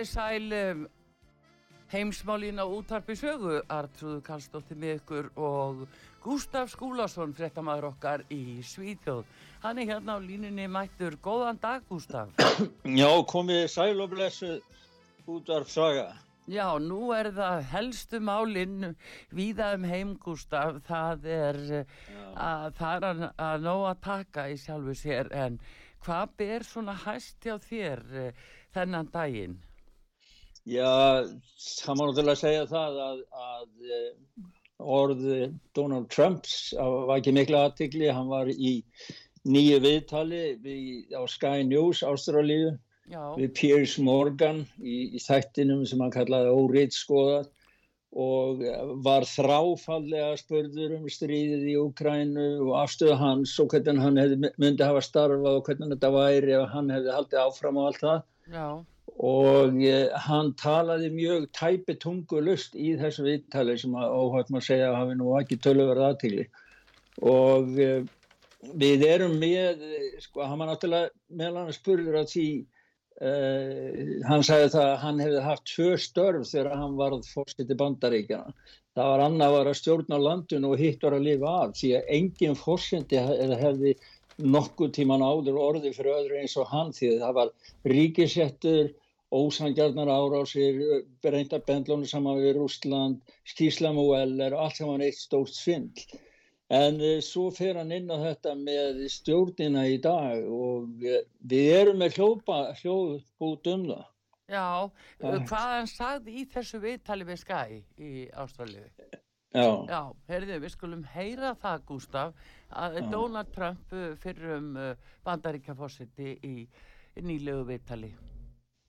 Þið sæl um, heimsmálín á útarpi sögu, Artrúðu Karlsdóttir með ykkur og Gustaf Skúlason, frettamæður okkar í Svíþjóð. Hann er hérna á línunni mættur. Góðan dag, Gustaf. Já, komið sæl og blessu útvarp saga. Já, nú er það helstu málinn víða um heim, Gustaf. Það er, að, það er að, ná að taka í sjálfu sér, en hvað ber svona hæst hjá þér eh, þennan daginn? Já, það má náttúrulega segja það að, að eh, orð Donald Trumps var ekki mikla aðtikli, hann var í nýju viðtali við, á Sky News Ástralíu Já, við Piers Morgan í, í þættinum sem hann kallaði óriðskoðað og var þráfallega spurður um stríðið í Úkrænu og afstöðu hans og hvernig hann hefði, myndi hafa starfað og hvernig þetta væri ef hann hefði haldið áfram og allt það. Já, og eh, hann talaði mjög tæpi tungulust í þessu viðtali sem að óhægt maður segja hafi nú ekki töluverð aðtíli og eh, við erum með, eh, sko, hann var náttúrulega meðal hann spurður að því Uh, hann sagði það að hann hefði haft tvö störf þegar hann varð fórstitt í bandaríkjana. Það var annað var að stjórna landinu og hitt var að lifa af því að engin fórstiti hefði nokkuð tíman áður orði fyrir öðru eins og hann því að það var ríkisettur, ósangjarnar árásir, breyndar bendlónu saman við Rúsland, skíslam og eller og allt sem var eitt stórt svindl. En svo fer hann inn á þetta með stjórnina í dag og við erum með hljópa, hljóðbút um það. já. Hvað hann sagði í þessu viðtali við Sky í Ástralíu? Já, Já, heyrðu, við skulum heyra það, Gustaf, að Já. Donald Trump fyrrum uh, bandaríkjaforsiti í nýlegu viðtali.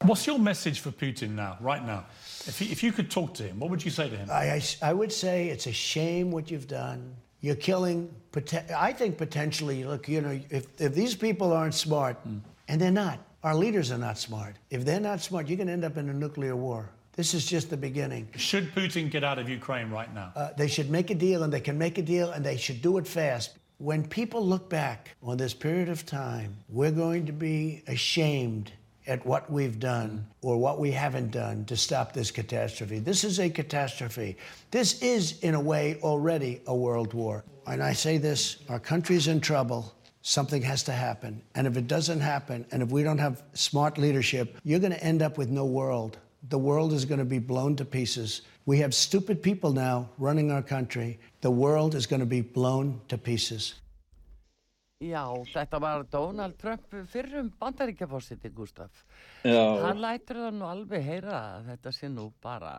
What's your message for Putin now, right now? If, he, if you could talk to him, what would you say to him? I, I, I would say it's a shame what you've done. You're killing, I think potentially, look, you know, if, if these people aren't smart, and they're not, our leaders are not smart. If they're not smart, you're going to end up in a nuclear war. This is just the beginning. Should Putin get out of Ukraine right now? Uh, they should make a deal, and they can make a deal, and they should do it fast. When people look back on this period of time, we're going to be ashamed at what we've done or what we haven't done to stop this catastrophe. This is a catastrophe. This is, in a way, already a world war. And I say this our country's in trouble. Something has to happen. And if it doesn't happen, and if we don't have smart leadership, you're going to end up with no world. The world is going to be blown to pieces. We have stupid people now running our country. The world is going to be blown to pieces. Já, þetta var Donald Trump fyrrum bandaríkjaforsiti, Gustaf. já, Hann lætur það nú alveg heyra að þetta sé nú bara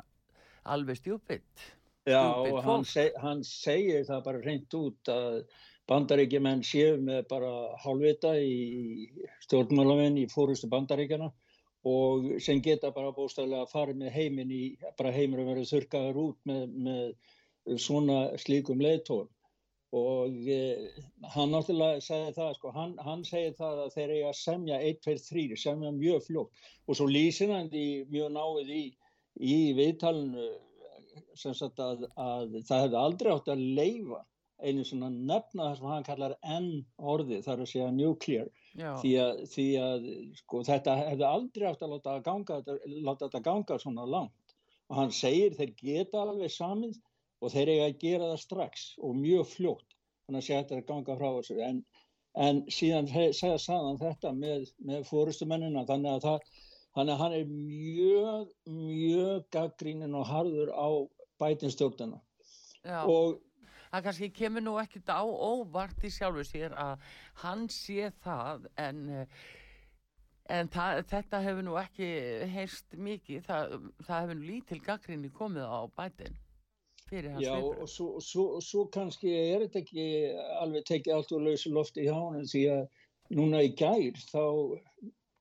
alveg stjúpitt. já stupid og hann, seg, hann segir það bara reynd út að bandaríkjumenn séu með bara hálfvita í stjórnmálamenn í fórustu bandaríkjana og sem geta bara bóstæðilega að fara með heiminn í, bara heimur að vera þurkaður út með, með svona slíkum leiðtóðum og eh, hann náttúrulega segði það, sko, hann, hann segir það að þeir eiga að semja 1, 2, 3, semja mjög fljótt. Og svo lýsir hann því mjög náið í, í viðtalinu sem sagt að, að það hefði aldrei átt að leifa einu svona nefna það sem hann kallar N orði þar að segja nuclear. Því að, því að sko, þetta hefði aldrei átt að láta, ganga, láta þetta ganga svona langt. Og hann segir þeir geta alveg samið og þeir eiga að gera það strax og mjög fljótt. Þannig að þetta er að ganga frá þessu. En, en síðan segja saðan þetta með, með fórustumennina þannig að, það, þannig að hann er mjög mjög gaggrínin og harður á bætinstjórnuna og það kannski kemur nú ekkit á óvart í sjálfu sér að hann sé það en en það, þetta hefur nú ekki heyrst mikið. Það, það hefur lítil gaggríni komið á bætin fyrir hans viðbröð. Já og svo, svo, svo kannski er þetta ekki alveg tekið allt úr lausu lofti í hánum því að núna í gær þá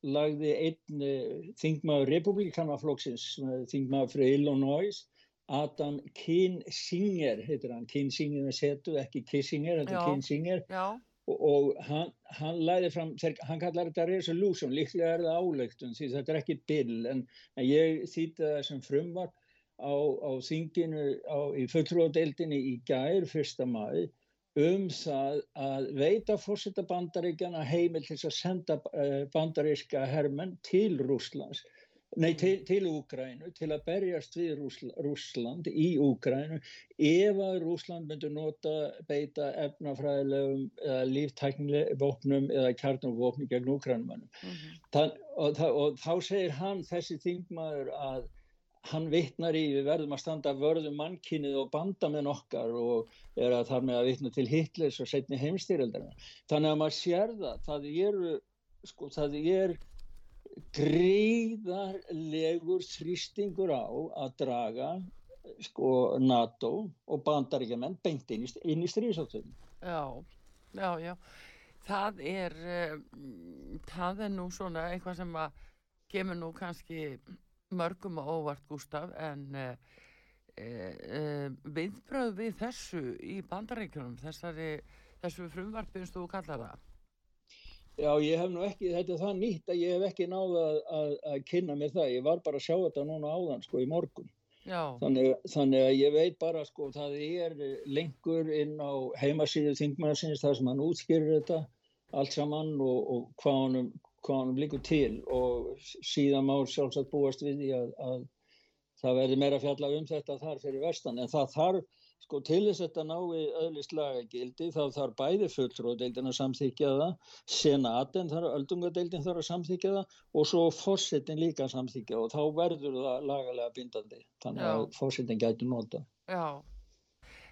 lagði einn uh, þingmaður republikanaflokksins, þingmaður frá Illinois, Adam Kinsinger, heitir hann, Kinsinger er setu, ekki Kissinger, þetta er Kinsinger. Já. Og, og hann, hann læði fram, hann kallar þetta resolution, líklega er það álegtun því þetta er ekki bill en, en ég þýtti það sem frumvart á, á þinginu á, í fullróðdeildinni í gær fyrsta maður um það að veita fórsetta bandaríkjana heimil til að senda uh, bandaríska hermenn til Rúslands Nei, til, til Úgrænu, til að berjast við Rúsland, Rúsland í Úgrænu ef að Rúsland myndur nota beita efnafræðilegum eða líftæknileg vopnum eða kjarnumvopnum gegn Úgrænumannum. Mm -hmm. og, og þá segir hann, þessi þingmaður, að hann vittnar í við verðum að standa vörðum mannkynnið og banda með nokkar og er að þar með að vittna til Hitlers og setni heimstýreldarna. Þannig að maður sér það, það eru, sko, það er greiðarlegur þrýstingur á að draga sko NATO og bandaríkjaman beint inn í, í stríðsáttunum. Já, já, já. Það er, um, það er nú svona eitthvað sem að kemur nú kannski mörgum og óvart Gustaf en uh, uh, viðbröð við þessu í bandaríkjunum þessari, þessu frumvarpinst þú kallar það? Já, ég hef nú ekki, þetta er það nýtt að ég hef ekki náða að, að, að kynna mér það, ég var bara að sjá þetta núna áðan sko í morgun. Þannig, þannig að ég veit bara sko það er lengur inn á heimasíðu þingmæðarsins þar sem hann útskýrir þetta allt saman og, og hvað hann hann líkur til og síðan má sjálfsagt búast við því að, að það verði meira fjalla um þetta þar fyrir vestan. En það þarf sko til þess að þetta nái öðlist lagagildi þá þarf bæði fulltróðdeildin að samþykja það senaten þarf, öldungadeildin þarf að samþykja það og svo fórsetin líka að samþykja og þá verður það lagalega bindandi. Þannig Já. að fórsetin gæti nota Já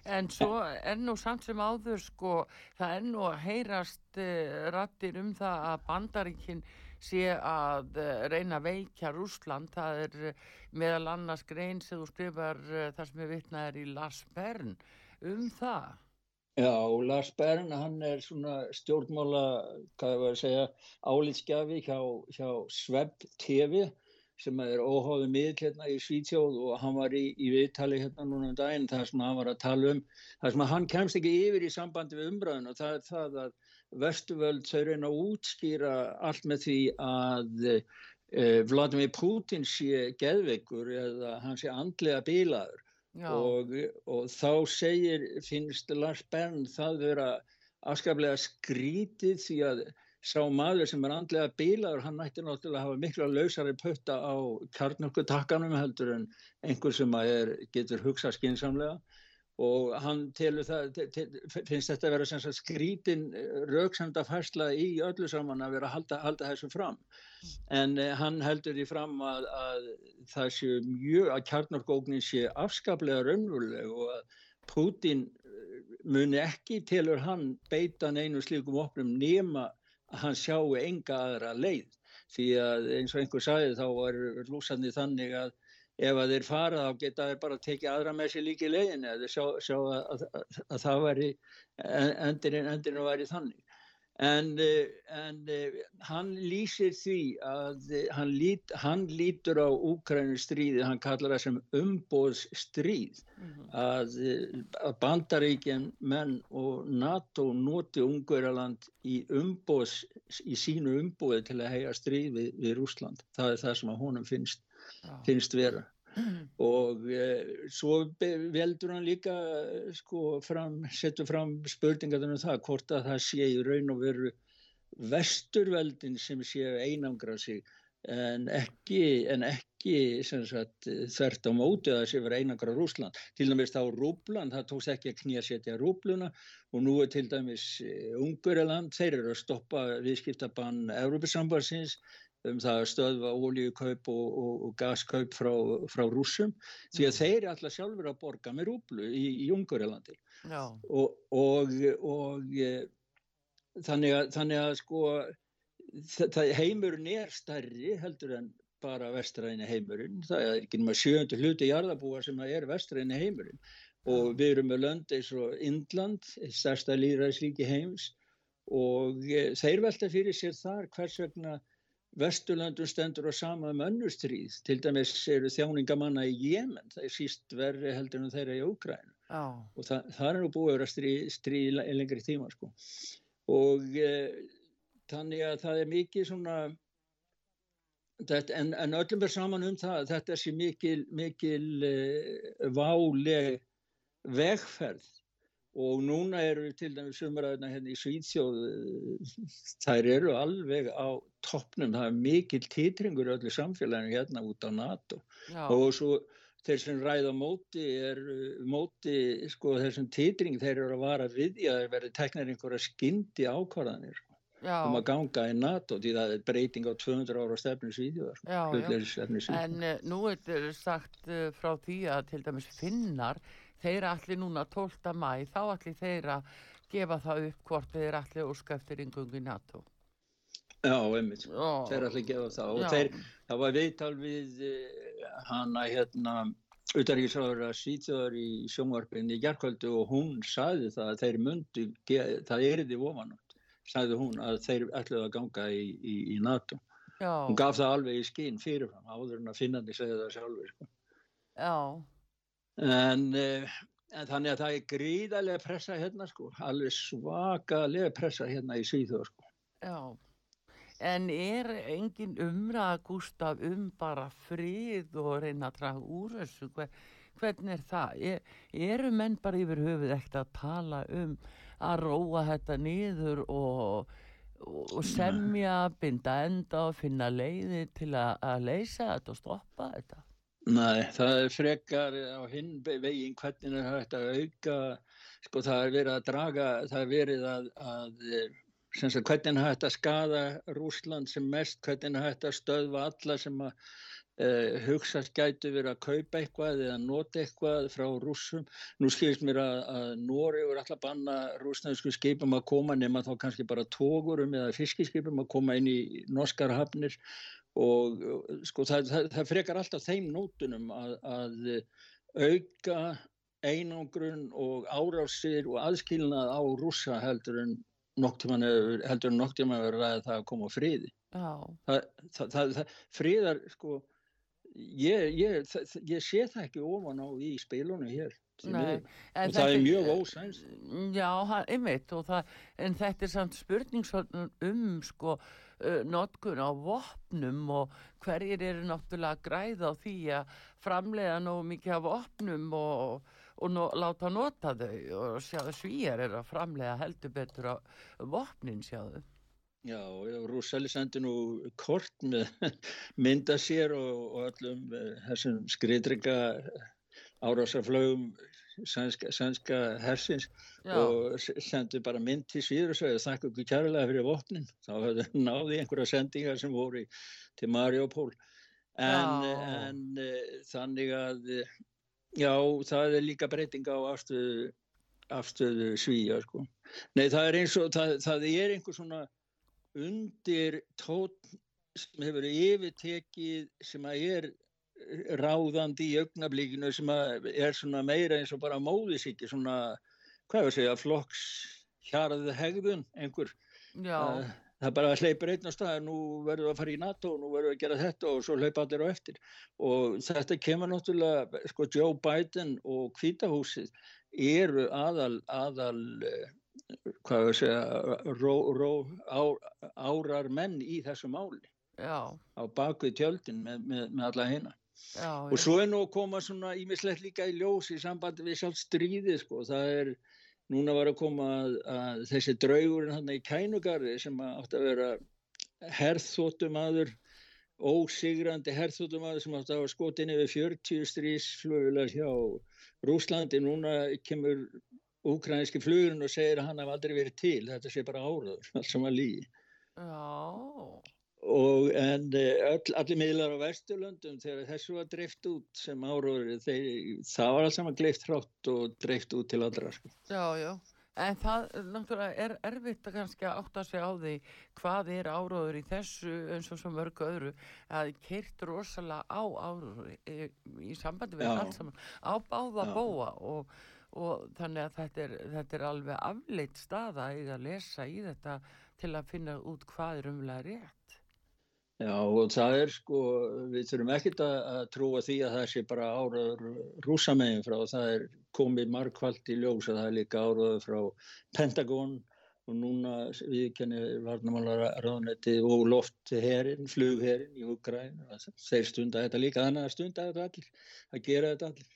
en svo er nú samt sem áður sko það nú að heyrast uh, rattir um það að bandaríkinn sé að uh, reyna veikja Rúsland, það er uh, meðal annars grein sem þú skrifar þar sem við vitnaðir í Lars Bern. Um það? Já, Lars Bern hann er svona stjórnmála, hvað ég var að segja álitskjafi hjá, hjá Svebb TV sem er óháðu miðl hérna í Svítjóð og hann var í, í viðtali hérna núna um daginn þar sem hann var að tala um þar sem hann kemst ekki yfir í sambandi við umbröðun og það er það að Vestuvöld þau reyna að útskýra allt með því að eh, Vladimir Putin sé geðveikur eða hann sé andlega bílaður og, og þá segir finnst Lars Bern það vera afskaplega skrítið því að sá maður sem er andlega bílaður, hann nætti náttúrulega að hafa mikla lausari putta á kjarnarkutakkanum heldur en einhver sem er, getur hugsað skinsamlega og hann telur það, te, finnst þetta að vera skrítin eh, rauksamda færsla í öllu saman að vera að halda, halda þessu fram. En eh, hann heldur því fram að, að það sé mjög, að kjarnarkóknin sé afskaplega raunveruleg og að Putin eh, muni ekki telur hann beita neinu slíkum opnum nema að hann sjáu enga aðra leið. Því að eins og einhver sagði þá var rúsandi þannig að ef að þeir fara þá geta þeir bara tekið aðra með sér líki leiðin eða sjá, sjá að, að, að það væri endurinn, endurinn væri þannig En, eh, en eh, hann lýsir því að eh, hann, lít, hann lítur á Úkrænustríði, hann kallar það sem umbóðsstríð, að, að bandaríkjan menn og NATO noti Ungverjaland í, umbóðs, í sínu umbóði til að hega stríð við, við Rúsland. Það er það sem að honum finnst, finnst vera og eh, svo veldur hann líka sko fram, setur fram spurningar um það hvort að það sé í raun og veru vesturveldin sem sé einangra sig en ekki, en ekki sagt, þvert á móti að það sé vera einangra Rúsland. Til dæmis þá Rúbland, það tókst ekki að knýja setja Rúbluna og nú er til dæmis eh, Unguriland, þeir eru að stoppa viðskiptabann Európa-sambarsins um það að stöðva ólíukaup og, og, og gaskaup frá, frá rúsum því að þeir er alltaf sjálfur að borga með rúblu í, í Ungurlandi og, og e, þannig, að, þannig að sko heimurinn er stærri heldur en bara vestræðinni heimurinn. Það er ekki náttúrulega sjöndu hluti jarðabúa sem er vestræðinni heimurinn. Og við erum með lönd eins og Indland, stærsta líðræðslíki heims. Og e, þeir velta fyrir sér þar hvers vegna Vesturlandum stendur á sama um önnustríð, til dæmis eru þjáningamanna í Jemen, það er síst verri heldur en þeirra í Ógrænu oh. og það, það er nú búið að stríð, stríð lengri tíma sko. og e, þannig að það er mikið svona, þetta, en, en öllum er saman um það að þetta sé mikil, mikil e, váleg vegferð og núna eru til dæmis umræðina hérna í Svíðsjóð þær eru alveg á toppnum, það er mikil títringur öllu samfélaginu hérna út á NATO. Já. og svo þeir sem ræða móti er móti sko þessum títring þeir eru að vara við í að verði teknar einhverja skyndi ákvarðanir sko, um að ganga í NATO því það er breyting á 200 ára stefni Svíðjóðar sko, en uh, nú er sagt frá því að til dæmis finnar þeir allir núna 12. mæ þá allir þeir að gefa það upp hvort þeir allir úrskæftir yngungi NATO Já, einmitt, oh. þeir allir gefa það og þeir, það var viðtal við uh, hana hérna utaríkisraður að sýtjaður í sjónvarpinni í gerðkvöldu og hún saði það að þeir myndu, það eriði ofanátt, saði hún að þeir ætluði að ganga í, í, í NATO Já. hún gaf það alveg í skinn fyrirfram áður en að finnandi segja það sjálfur sko. Já en, eh, en þannig að það er gríðarlega pressa hérna sko, alveg svakalega pressa hérna í Svíþjóð sko. Já, en er engin umræða Gustaf um bara frið og reyna að draga úr þessu, Hver, hvernig er það? Er, eru menn bara yfir höfuð ekkert að tala um að róa þetta niður og og semja, binda enda og finna leiði til að leysa þetta og stoppa þetta Nei, það er frekar á hinn veginn hvernig það hægt að auka, sko það er verið að draga, það er verið að, að sagt, hvernig það hægt að skada Rúsland sem mest, hvernig það hægt að stöðva alla sem að uh, hugsast gætu verið að kaupa eitthvað eða nota eitthvað frá rúsum. Nú skilist mér að, að Nóri voru alltaf banna rúsnaðsku skipum að koma nema þá kannski bara tógurum eða fiskiskipum að koma inn í norskar hafnir og sko það, það, það frekar alltaf þeim nótunum að, að auka einangrun og árásir og aðskilnað á rúsa heldur en nokktíman heldur en nokktíman verður að það koma friði. Það, friðar sko ég, ég, ég sé það ekki ofan á í spilunum hér Nei, og það er mjög ósæns Já, einmitt það, en þetta er samt spurning um sko uh, notkun á vopnum og hverjir eru náttúrulega að græða á því að framlega nógu mikið af vopnum og, og no, láta nota þau og sjáðu svíjar er að framlega heldur betur á vopnin sjáðu. Já, Rúsali sendi nú kort með mynda sér og, og öllum uh, þessum skriðdrygga árásarflögum sænska, sænska hersins Já. og sendi bara mynd til síður og sagði þakka ykkur kærlega fyrir vopnin þá náði einhverja sendingar sem voru til Mariupol en, en uh, þannig að já það er líka breyting á afstöðu, afstöðu svíja sko. nei það er eins og það, það er einhver svona undir tótt sem hefur yfirtekið sem að er ráðandi í augnablíkinu sem er svona meira eins og bara móðisíki svona, hvað er að segja, flokks hjarðið hegðun einhver Það, það bara hleypur einn á stað, nú verður við að fara í NATO, nú verður við að gera þetta og svo hlaupa allir á eftir. Og þetta kemur náttúrulega, sko, Joe Biden og Hvítahúsið eru aðal, aðal, hvað við segja, ró, ró, á, árar menn í þessu máli já, á bakvið tjöldin með, með, með alla hérna. Já, Og svo er nú að koma svona ímislegt líka í ljós í sambandi við sjálf stríðið sko. Það er, núna var að koma að, að þessi draugurinn hann í kænugarði sem að átti að vera herþóttumadur, ósigrandi herþóttumadur sem átti að hafa skotin yfir 40 stríðsflugular hjá Rúslandi. Núna kemur úkrænski flugurinn og segir að hann haf aldrei verið til. Þetta sé bara áraður, allt sem að lígi. já, Og en eh, öll, allir miðlar á Vesturlöndum þegar þessu var dreift út sem áróður, það var alls saman gleift hrátt og dreift út til allra. Sko. já, já. En það eh, náttúrulega er erfitt að kannski átta sig á því hvað er áróður í þessu eins og svo mörgu öðru að keirt rosalega á áróður í, í sambandi við Já. allt saman á báða Já. bóa og, og þannig að þetta er, þetta er alveg afleitt staða að lesa í þetta til að finna út hvað er umlega rétt. Já og það er sko, við þurfum ekkert að, trúa því að það sé bara áróður rúsamegin frá, það er komið margkvalt í ljós að það er líka áróður frá Pentagon og núna viðkenni varnamálar ráðnetti og loftherinn, flugherinn í Ukræn, þeir stunda þetta líka, þannig að stunda þetta allir, að gera þetta allir.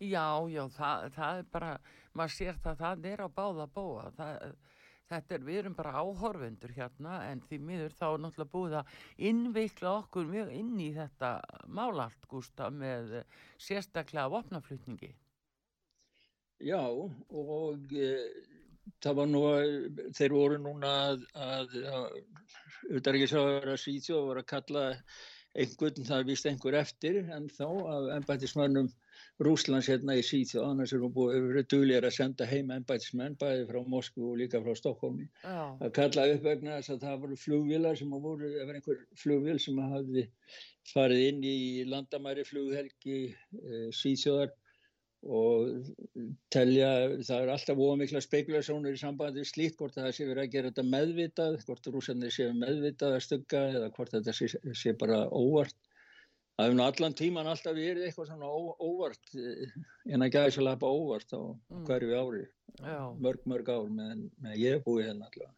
Já, já, það, það er bara, maður sér það, það er á báða bóa, það, þetta er, við erum bara áhorfendur hérna, en því miður þá er náttúrulega búið að innvikla okkur mjög inn í þetta málalt, Gústa, með eh, sérstaklega vopnaflutningi. Já, og e, það var nú, að- þeir voru núna að, að, að að Svíþjóð voru að kalla einhvern, það vist einhver eftir en þá af embættismönnum Rúslands hérna í Svíþjóð, annars erum við búið duglir að senda heim embættismenn bæði frá Moskvu og líka frá Stokkólmi að kalla upp vegna þess að það voru flugvilar sem að voru, var einhver flugvil sem að hafði farið inn í landamæri flughelgi e, Svíþjóðar og telja, það er alltaf ómikla spekulasjónur í sambandi við slíkt hvort að það sé verið að gera þetta meðvitað, hvort rúsarnir séu meðvitað að stugga eða hvort þetta sé, sé bara óvart. Það hefur nú allan tíman alltaf verið eitthvað svona óvart, eh, en að gæða sér lafa óvart á Mm. hverju ári, já, mörg, mörg ár með, með ég er búið hérna allavega.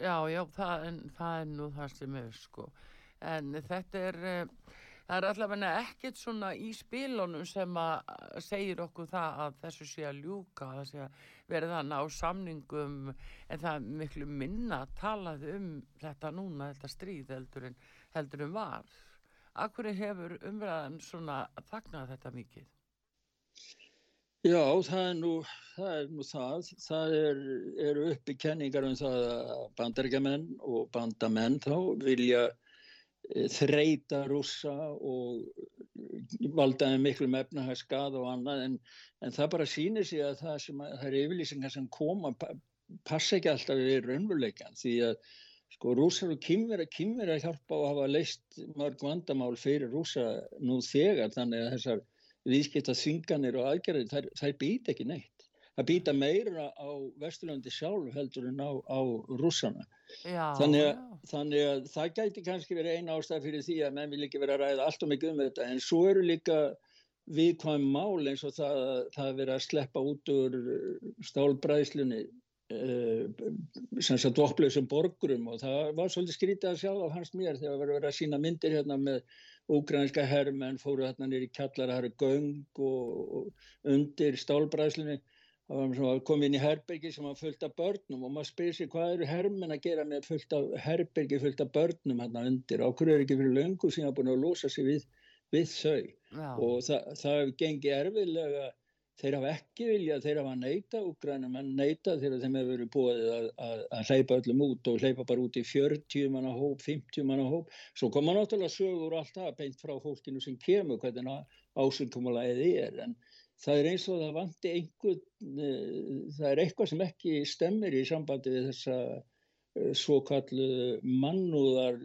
já, já, það, en, það er nú það sem er, sko. En þetta er, eh, það er allavega ekkert svona í spilunum sem að segir okkur það að þessu sé að ljúka, það sé að verða að ná samningum, en það er miklu minna talað um þetta núna, þetta stríð heldur en, heldur en var. Akkur hefur umræðan svona þagnað þetta mikið? Já, það er nú það. Er nú það. það er, eru uppi kenningar um það að bandaríkjamenn og bandamenn þá vilja eh, þreita rússa og valda þeim miklu mefna skada og annað en, en það bara sýnir sig að það að, það er yfirlýsingar sem koma pa, passa ekki alltaf við raunveruleikan því að sko rússar og kýmverja kýmverja hjálpa að hafa leist mörg vandamál fyrir rússa nú þegar þannig að þessar viðskipta þvinganir og aðgerðir, þær, þær býta ekki neitt. Það býta meira á Vesturlandi sjálf heldur en á, á rússana. Já, Þannig að, þannig að það gæti kannski verið eina ástæð fyrir því að menn vil ekki vera að ræða allt og mikið um þetta en svo eru líka viðkvæm mál eins og það, það er verið að sleppa út úr uh, stálbræðslunni sem sagt opplausum borgurum og það var svolítið skrítið að sjá á hans mér þegar verið verið að sína myndir hérna með úgrænska hermenn fóru hérna nýri kjallar það eru göng og, og undir stálbræðslunni. Það var komið inn í herbergi sem var fullt af börnum og maður spyrir sér hvað eru hermenn að gera með fullt af herbergi fullt af börnum hérna undir? Og hverju er ekki fyrir löngu sem hafa búin að losa sig við, við þau? Já. og það, það hefur gengið erfiðlega þeir hafa ekki viljað, þeir hafa neita úgrænum en neita þegar þeim hefur verið búið að, að, að hleypa öllum út og hleypa bara út í 40 manna hóp, 50 manna hóp. Svo koma náttúrulega sögur og allt það beint frá fólkinu sem kemur hvernig ásökumulegið er. En það er eins og það vanti einhvern uh, það er eitthvað sem ekki stemmir í sambandi við þessa uh, svo kallu mannúðar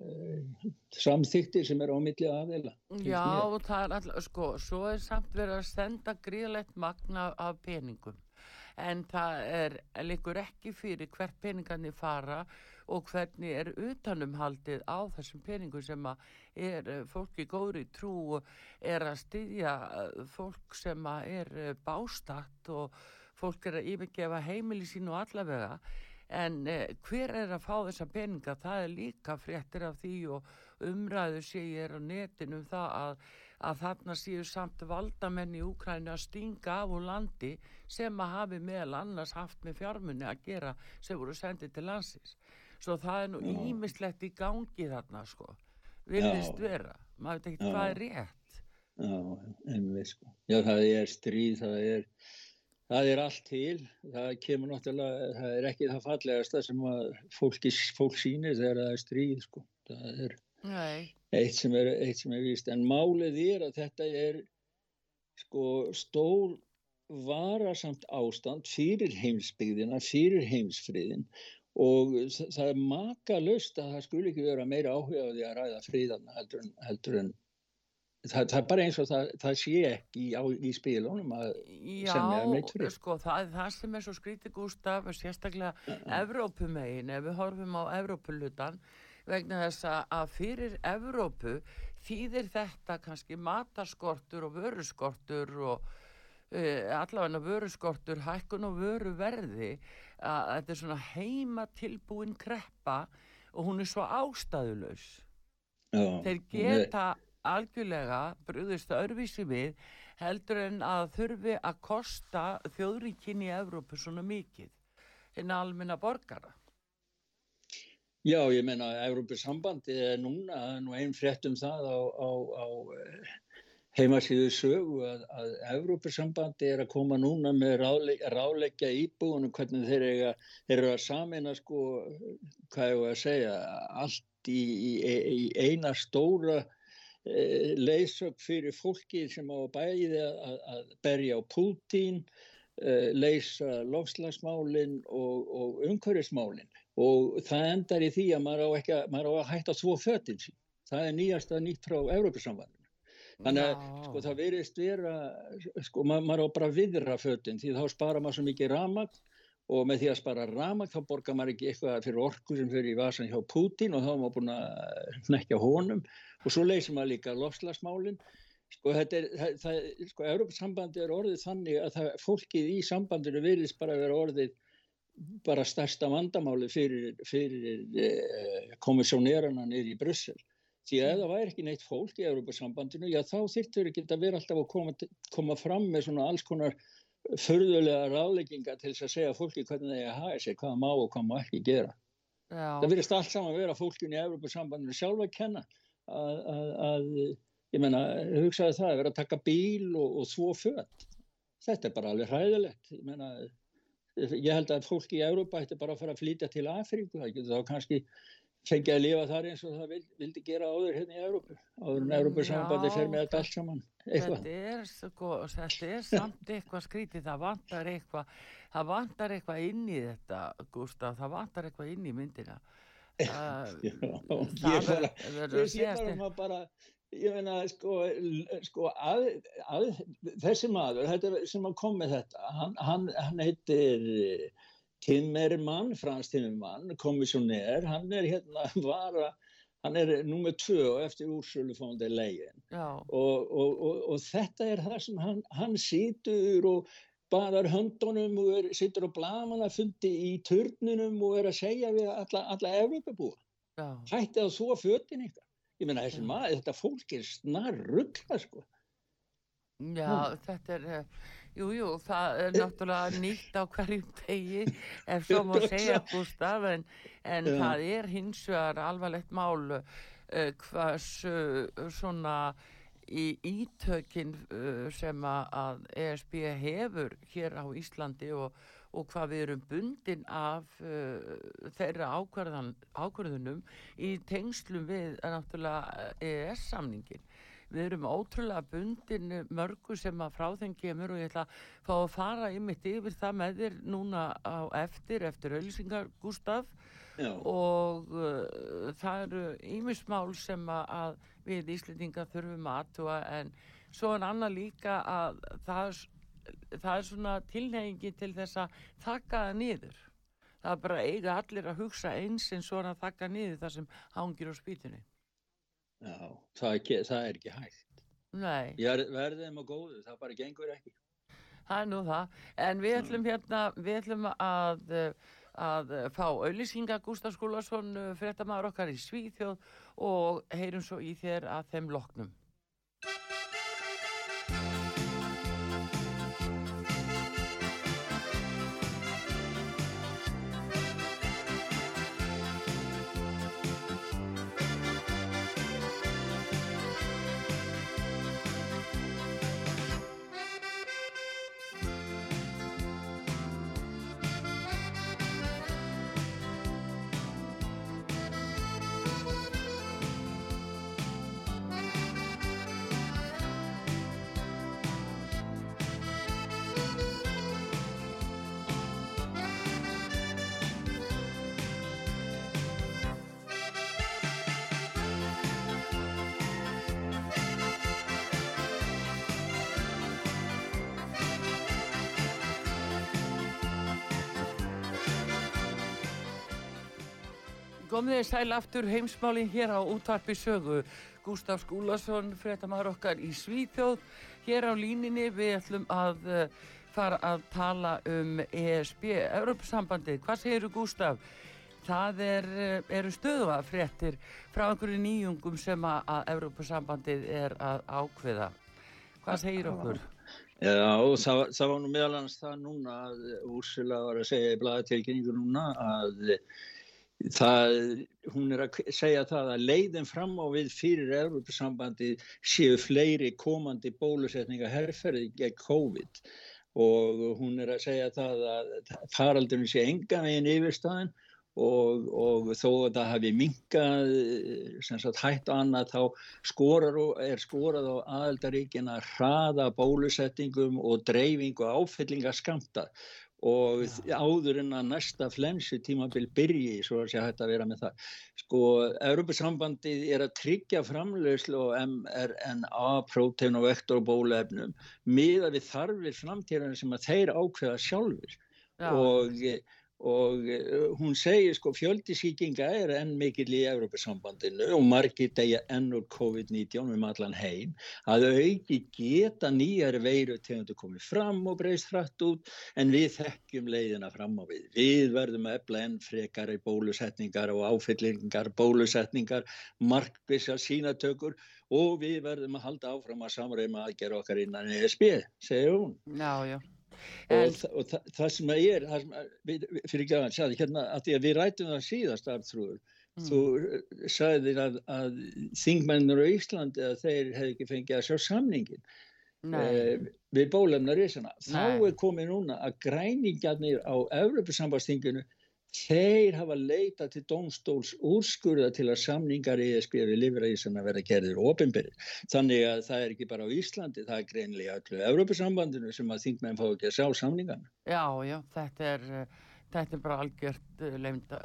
uh, samþykti sem er á milli aðeila Já, mér. það er alltaf, sko, svo er samt verið að senda gríðlegt magna af peningum. en það er, líkur ekki fyrir hvert peningarnir fara og hvernig er utanumhaldið á þessum peningum sem að er eh, fólki góðri trú og er að styðja eh, fólk sem að er eh, bástatt og fólk er að yfirgefa heimili sín og allavega en eh, hver er að fá þessa peninga? Það er líka fréttir af því og umræðu sé ég er á netinu um það að, að þarna séu samt valdamenn í Úkræni að stinga af úr landi sem að hafi meðal annars haft með fjármunni að gera sem voru sendið til landsins. Svo það er nú ímislegt í gangi þarna sko. Vilðist Já. vera, maður veit ekki hvað er rétt. Já, einmitt sko. Já, það er stríð, það er, það er allt til. Það kemur náttúrulega, það er ekki það fallegasta sem að fólki, fólk sýnir þegar það er stríð sko. Það er eitt sem er, eitt sem er víst. En málið er að þetta er sko stór varasamt ástand fyrir heimsbyggðina, fyrir heimsfriðin og það er makalust að það skuli ekki vera meira áhuga á því að ræða friðana heldur en, heldur en það, það er bara eins og það, það sé ekki á, í spilunum að Já, semja um neitt frið. sko, það það sem er svo skrítið Gústaf, sérstaklega Evrópumegin, ef við horfum á Evrópulutan, vegna þess að- fyrir Evrópu þýðir þetta kannski matarskortur og vöruskortur og uh, allavega vöruskortur, hækkun og vöruverði, að þetta er svona heima tilbúin kreppa og hún er svo ástæðulaus já, þeir geta algjörlega brúðist öðruvísi við heldur en að þurfi að kosta þjóðríkin í Evrópu svona mikið en almenna borgara. Já, ég meina að Evrópusambandi er núna, nú einn frétt um það á, á, á eh, heimasíðu sögu að, að Evrópusambandi er að koma núna með ráleik, ráleikja íbúinu hvernig þeir, eru að samina sko, hvað ég var að segja, allt í, í, í eina stóra eh, leysöp fyrir fólki sem á bæði að, að berja á Pútín, eh, leysa lofslagsmálin og, og umhverfismálin og það endar í því að maður á, ekki, að- maður á að hætta svo fötin sín. Það er nýjasta nýtt frá Európusambandinu. Þannig að Já. sko, það verist vera, sko, maður, á bara að viðra fötin því þá spara maður svo mikið ramag og með því að spara ramag þá borgar maður ekki eitthvað fyrir orku sem fyrir í vasan hjá Putin og þá er maður búin að nekja honum og svo leysir maður líka lofslagsmálin. Sko, þetta er, það, það, sko, Európusambandi er orðið þannig að það, fólkið í sambandinu virðist bara vera orðið bara stærsta vandamáli fyrir, fyrir eh, komissjónerana niður í Brussel. Því að ef það væri ekki neitt fólk í Europasambandinu, já þá þyrftur ekki að vera alltaf að koma, koma fram með svona alls konar förðulega rálegginga til þess að segja fólki hvernig það er að hafa sér, hvað má og hvað má ekki gera. Það Já, virðist allt saman vera fólkinu í Europasambandinu sjálf að kenna að, að, að ég menna, hugsaði það að vera að taka bíl og, og þvó föt. Þetta er bara alveg hræðilegt. Ég menna, ég held að fólki í Európa ætti bara að fara að flytja til Afríku, það getur þá kannski fengið að lifa þar eins og það vild, vildi gera áður hérna í Európu, áður en Európa-sambandi Já, fer með þetta allt saman, eitthvað. þetta er, sko, þetta er samt eitthvað skrítið, það vantar eitthvað, það vantar eitthvað inn í þetta, Gustaf, það vantar eitthvað inn í myndina. Uh, Já, það bara, verður ég að segjast bara, maður bara, ég meina, sko, sko að, að, þessi maður, þetta, sem kom með þetta, hann, hann, hann heitir Timmermann, Frans Timmermann, kommissionær, hann er hérna vara, hann er nummer tvö á eftir Úrsölu von der Leyen já, og, og, og, og þetta er það sem hann, hann situr og baðar höndunum og er, situr og blamannafundi í turnunum og er að segja við alla, alla Evropabúa já. hætti að svo fötin ykkar. Ég meina þessi maður, þetta fólk er snar ruggla sko. Já, þetta er, eh, jú, það er náttúrulega nýtt á hverjum degi, ef svo má segja, Gustaf, en, en Já. það er hins vegar alvarlegt mál uh, hversu uh, svona í ítökin uh, sem að, ESB hefur hér á Íslandi og, og hvað við erum bundin af þeirra ákvarðan, ákvarðunum í tengslum við náttúrulega EES-samningin. Við erum ótrúlega bundin mörgu sem að frá þeim kemur og ég ætla að fá að fara ymitt yfir það með þér núna á eftir, eftir auðlýsingar Gustaf Já, og uh, það eru ímismál sem að, við Íslendinga þurfum að aðtúa en svo en annað líka að það það er svona tilneyingi til þess að þakka það niður. Það er bara eiga allir að hugsa eins en svona þakka niður það sem hangir á spýtunni Já, það, er ekki, það er ekki hægt. Nei, er verðið með góðu, það bara gengur ekki. það er nú það en við ætlum hérna, við ætlum að að fá auðlýsinga Gustaf Skúlason, fréttamaður okkar í Svíþjóð og heyrum svo í þér að þeim loknum Komðið sæl aftur heimsmálin hér á útvarpi sögu. Gustaf Skúlason, fréttamaður okkar í Svíþjóð. Hér á líninni við ætlum að uh, fara að tala um ESB, Europasambandið. Hvað segir Gustaf? Það er, uh, eru stöðuða fréttir frá einhverju nýjungum sem að, Europasambandið er að ákveða. Hvað segir okkur? Já, það, það var nú meðal annars það núna að Úrsula var að segja í blaðatilkynningu núna að það, hún er að segja það að leiðin fram á við fyrir Európa-sambandi séu fleiri komandi bólusetninga herrferði gegn COVID. Og hún er að segja það að faraldurinn sé enga veginn yfirstaðin og, og þó að það hafi minkað hætt og annað þá skorar er skorað á aðeldaríkin að hraða bólusetningum og dreifingu áfyllingaskamta og Já. áður en að næsta flensu tímabil byrji svo að sé hægt að vera með það sko, Europasambandið er að tryggja framlegslu og mRNA prótein og vektor og bólefnum miða við þarfir framtíðan sem að þeir ákveða sjálfur Já. og og hún segir sko fjöldisíkinga er enn mikill í Európa-sambandinu og margir degja enn úr COVID-19 um allan heim að auki geta nýjar veiru tegundu komið fram og breyst hratt út en við þekkjum leiðina fram á við. Við verðum að efla enn frekar í bólusetningar og áfyllingar, bólusetningar, markvissar sínatökur og við verðum að halda áfram að samræma aðgerra okkar innan ESB, segir hún. Já, já. En, og, og það, það sem að ég er það sem að, við, fyrir ekki að hann sagði hérna að því að við rætum það síðast Arþrúður mm. þú sagði að, að þingmennur á Íslandi að þeir hefði ekki fengið að sjá samningin eh, við bólefnar ísana þá er komið núna að græningjarnir á Evropasambastinginu þeir hafa leita til domstóls úrskurða til að samningar ESB við livræðisana verða gerðir ofinbyrðir. Þannig að það er ekki bara á Íslandi, það er greinlega öllu Európa-sambandinu sem að þingmenn fá ekki að sjá samningarna. Já, já, þetta er, þetta er bara algjört, leynda,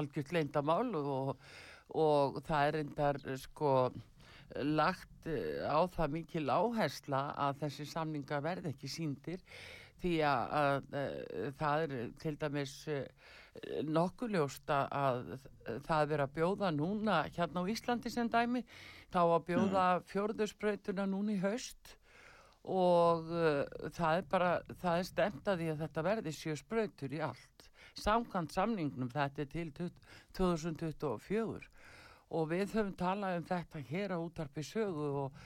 algjört leyndamál og, og það er endar sko lagt á það mikil áhersla að þessi samninga verði ekki síndir því að, að, að það er til dæmis nokkuljósta að það er að bjóða núna hérna á Íslandi sem dæmi. Þá að bjóða mm. fjörðurspröytuna núna í haust og uh, það er bara það er stemt að því að þetta verði sjö spröytur í allt. Samkvæmt samningnum þetta er til 2024 og við höfum talað um þetta hér á útarpi sögu og,